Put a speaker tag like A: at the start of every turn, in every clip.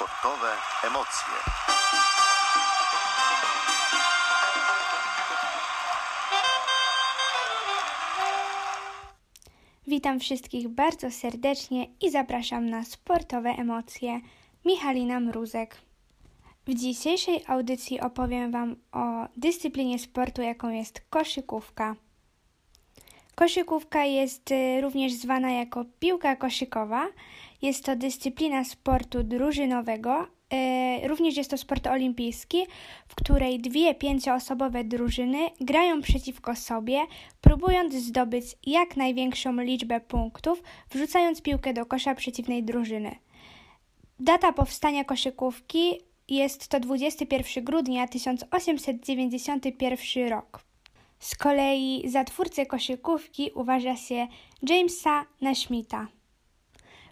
A: Sportowe emocje.
B: Witam wszystkich bardzo serdecznie i zapraszam na sportowe emocje. Michalina Mruzek. W dzisiejszej audycji opowiem Wam o dyscyplinie sportu, jaką jest koszykówka. Koszykówka jest y, również zwana jako piłka koszykowa. Jest to dyscyplina sportu drużynowego. Y, również jest to sport olimpijski, w której dwie pięcioosobowe drużyny grają przeciwko sobie, próbując zdobyć jak największą liczbę punktów, wrzucając piłkę do kosza przeciwnej drużyny. Data powstania koszykówki jest to 21 grudnia 1891 rok. Z kolei za twórcę koszykówki uważa się Jamesa Naśmita.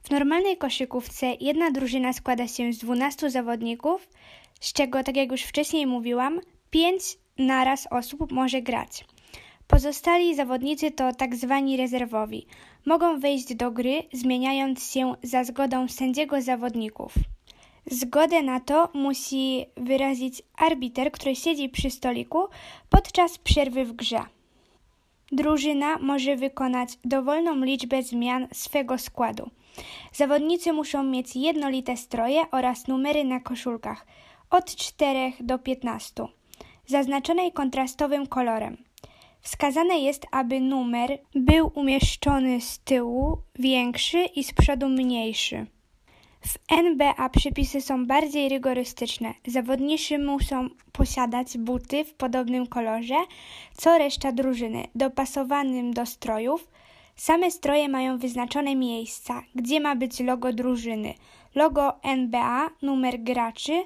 B: W normalnej koszykówce jedna drużyna składa się z 12 zawodników, z czego, tak jak już wcześniej mówiłam, 5 naraz osób może grać. Pozostali zawodnicy to tak zwani rezerwowi. Mogą wejść do gry, zmieniając się za zgodą sędziego zawodników. Zgodę na to musi wyrazić arbiter, który siedzi przy stoliku podczas przerwy w grze. Drużyna może wykonać dowolną liczbę zmian swego składu. Zawodnicy muszą mieć jednolite stroje oraz numery na koszulkach od 4 do 15, zaznaczonej kontrastowym kolorem. Wskazane jest, aby numer był umieszczony z tyłu większy i z przodu mniejszy. W NBA przepisy są bardziej rygorystyczne. Zawodnicy muszą posiadać buty w podobnym kolorze co reszta drużyny, dopasowanym do strojów. Same stroje mają wyznaczone miejsca, gdzie ma być logo drużyny, logo NBA, numer graczy.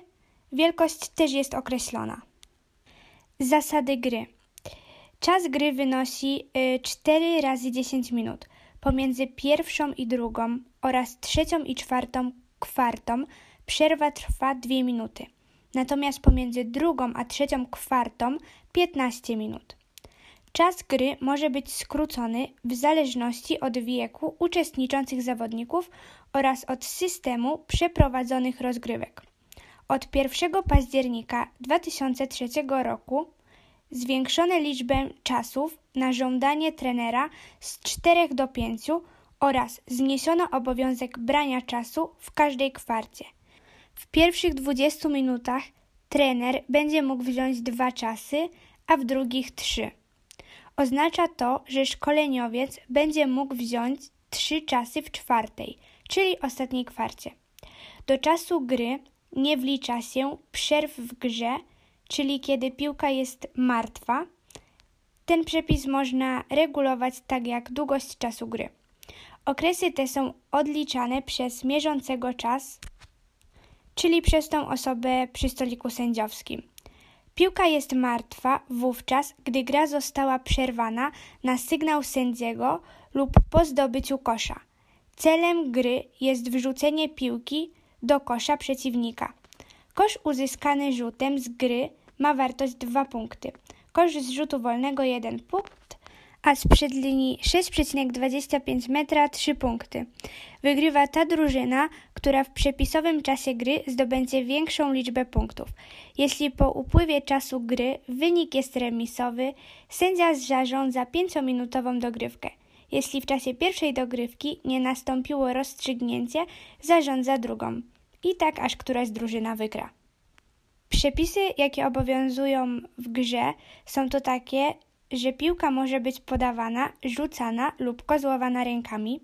B: Wielkość też jest określona. Zasady gry. Czas gry wynosi 4 y, razy 10 minut. Pomiędzy pierwszą i drugą oraz trzecią i czwartą kwartą przerwa trwa 2 minuty, natomiast pomiędzy drugą a trzecią kwartą 15 minut. Czas gry może być skrócony w zależności od wieku uczestniczących zawodników oraz od systemu przeprowadzonych rozgrywek. Od 1 października 2003 roku zwiększono liczbę czasów na żądanie trenera z 4 do 5 oraz zniesiono obowiązek brania czasu w każdej kwarcie. W pierwszych 20 minutach trener będzie mógł wziąć dwa czasy, a w drugich trzy. Oznacza to, że szkoleniowiec będzie mógł wziąć trzy czasy w czwartej, czyli ostatniej kwarcie. Do czasu gry nie wlicza się przerw w grze, czyli kiedy piłka jest martwa. Ten przepis można regulować tak jak długość czasu gry. Okresy te są odliczane przez mierzącego czas, czyli przez tą osobę przy stoliku sędziowskim. Piłka jest martwa wówczas, gdy gra została przerwana na sygnał sędziego lub po zdobyciu kosza. Celem gry jest wrzucenie piłki do kosza przeciwnika. Kosz uzyskany rzutem z gry ma wartość 2 punkty. Kosz z rzutu wolnego 1 punkt a sprzed linii 6,25 metra 3 punkty. Wygrywa ta drużyna, która w przepisowym czasie gry zdobędzie większą liczbę punktów. Jeśli po upływie czasu gry wynik jest remisowy, sędzia zarządza 5-minutową dogrywkę. Jeśli w czasie pierwszej dogrywki nie nastąpiło rozstrzygnięcie, zarządza drugą. I tak aż któraś drużyna wygra. Przepisy, jakie obowiązują w grze, są to takie, że piłka może być podawana, rzucana lub kozłowana rękami.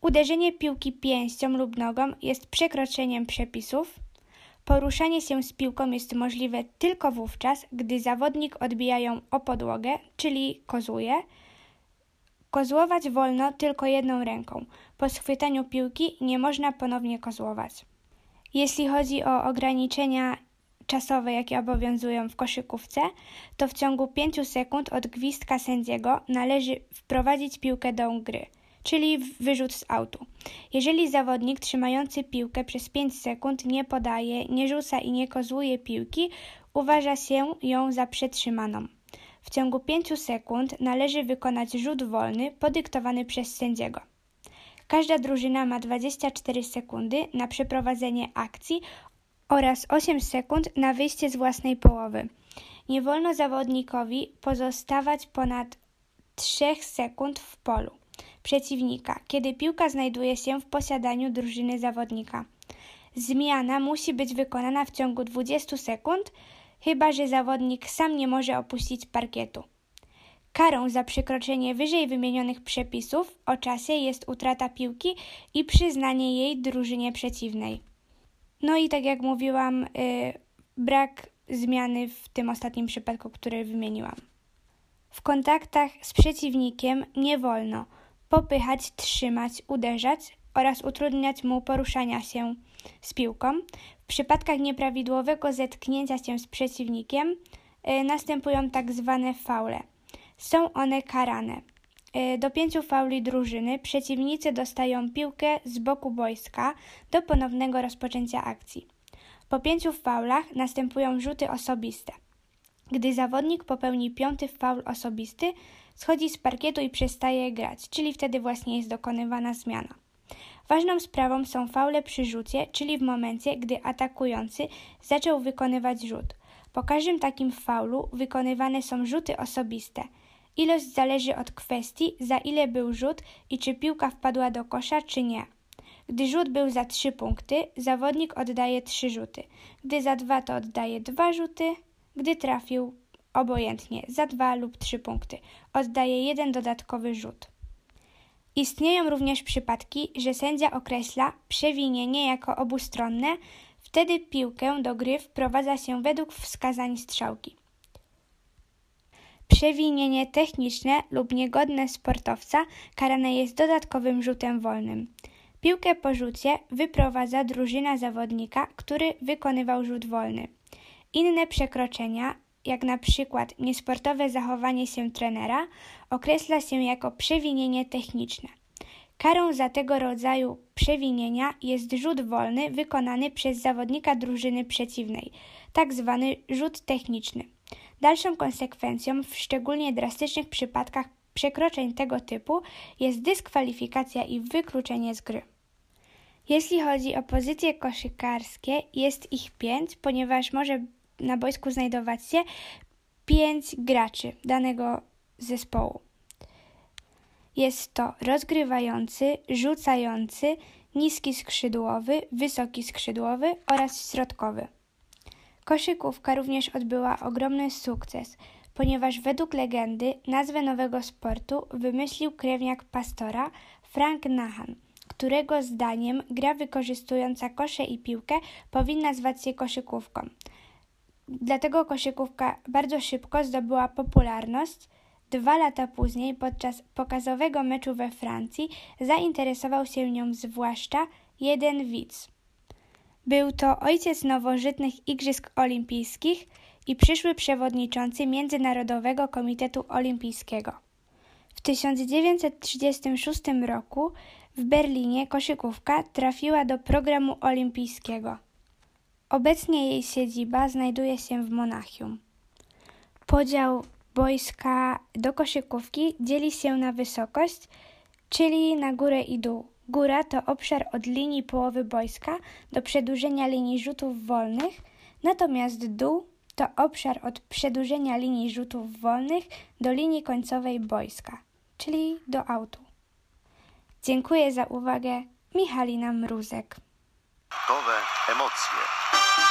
B: Uderzenie piłki pięścią lub nogą jest przekroczeniem przepisów. Poruszanie się z piłką jest możliwe tylko wówczas, gdy zawodnik odbija ją o podłogę, czyli kozuje. Kozłować wolno tylko jedną ręką. Po schwytaniu piłki nie można ponownie kozłować. Jeśli chodzi o ograniczenia czasowe, jakie obowiązują w koszykówce, to w ciągu 5 sekund od gwizdka sędziego należy wprowadzić piłkę do gry, czyli wyrzut z autu. Jeżeli zawodnik trzymający piłkę przez 5 sekund nie podaje, nie rzuca i nie kozłuje piłki, uważa się ją za przetrzymaną. W ciągu 5 sekund należy wykonać rzut wolny podyktowany przez sędziego. Każda drużyna ma 24 sekundy na przeprowadzenie akcji oraz 8 sekund na wyjście z własnej połowy. Nie wolno zawodnikowi pozostawać ponad 3 sekund w polu przeciwnika, kiedy piłka znajduje się w posiadaniu drużyny zawodnika. Zmiana musi być wykonana w ciągu 20 sekund, chyba że zawodnik sam nie może opuścić parkietu. Karą za przekroczenie wyżej wymienionych przepisów o czasie jest utrata piłki i przyznanie jej drużynie przeciwnej. No i tak jak mówiłam, yy, brak zmiany w tym ostatnim przypadku, który wymieniłam. W kontaktach z przeciwnikiem nie wolno popychać, trzymać, uderzać oraz utrudniać mu poruszania się z piłką. W przypadkach nieprawidłowego zetknięcia się z przeciwnikiem y, następują tak zwane faule. Są one karane. Y, do pięciu fauli drużyny przeciwnicy dostają piłkę z boku boiska do ponownego rozpoczęcia akcji. Po pięciu faulach następują rzuty osobiste. Gdy zawodnik popełni piąty faul osobisty, schodzi z parkietu i przestaje grać, czyli wtedy właśnie jest dokonywana zmiana. Ważną sprawą są faule przy rzucie, czyli w momencie, gdy atakujący zaczął wykonywać rzut. Po każdym takim faulu wykonywane są rzuty osobiste. Ilość zależy od kwestii, za ile był rzut i czy piłka wpadła do kosza, czy nie. Gdy rzut był za 3 punkty, zawodnik oddaje 3 rzuty. Gdy za 2 to oddaje 2 rzuty. Gdy trafił obojętnie za 2 lub 3 punkty, oddaje jeden dodatkowy rzut. Istnieją również przypadki, że sędzia określa przewinienie jako obustronne, wtedy piłkę do gry wprowadza się według wskazań strzałki. Przewinienie techniczne lub niegodne sportowca karane jest dodatkowym rzutem wolnym. Piłkę po rzucie wyprowadza drużyna zawodnika, który wykonywał rzut wolny. Inne przekroczenia, jak na przykład niesportowe zachowanie się trenera, określa się jako przewinienie techniczne. Karą za tego rodzaju przewinienia jest rzut wolny wykonany przez zawodnika drużyny przeciwnej, tak zwany rzut techniczny. Dalszą konsekwencją w szczególnie drastycznych przypadkach przekroczeń tego typu jest dyskwalifikacja i wykluczenie z gry. Jeśli chodzi o pozycje koszykarskie, jest ich pięć, ponieważ może na boisku znajdować się pięć graczy danego zespołu. Jest to rozgrywający, rzucający, niski skrzydłowy, wysoki skrzydłowy oraz środkowy. Koszykówka również odbyła ogromny sukces, ponieważ według legendy nazwę nowego sportu wymyślił krewniak pastora Frank Nahan, którego zdaniem gra wykorzystująca kosze i piłkę powinna zwać się koszykówką. Dlatego koszykówka bardzo szybko zdobyła popularność. Dwa lata później, podczas pokazowego meczu we Francji, zainteresował się nią zwłaszcza jeden widz. Był to ojciec nowożytnych Igrzysk Olimpijskich i przyszły przewodniczący Międzynarodowego Komitetu Olimpijskiego. W 1936 roku w Berlinie koszykówka trafiła do programu olimpijskiego. Obecnie jej siedziba znajduje się w Monachium. Podział boiska do koszykówki dzieli się na wysokość, czyli na górę i dół. Góra to obszar od linii połowy boiska do przedłużenia linii rzutów wolnych, natomiast dół to obszar od przedłużenia linii rzutów wolnych do linii końcowej boiska, czyli do autu. Dziękuję za uwagę. Michalina Mruzek. Gotowe emocje.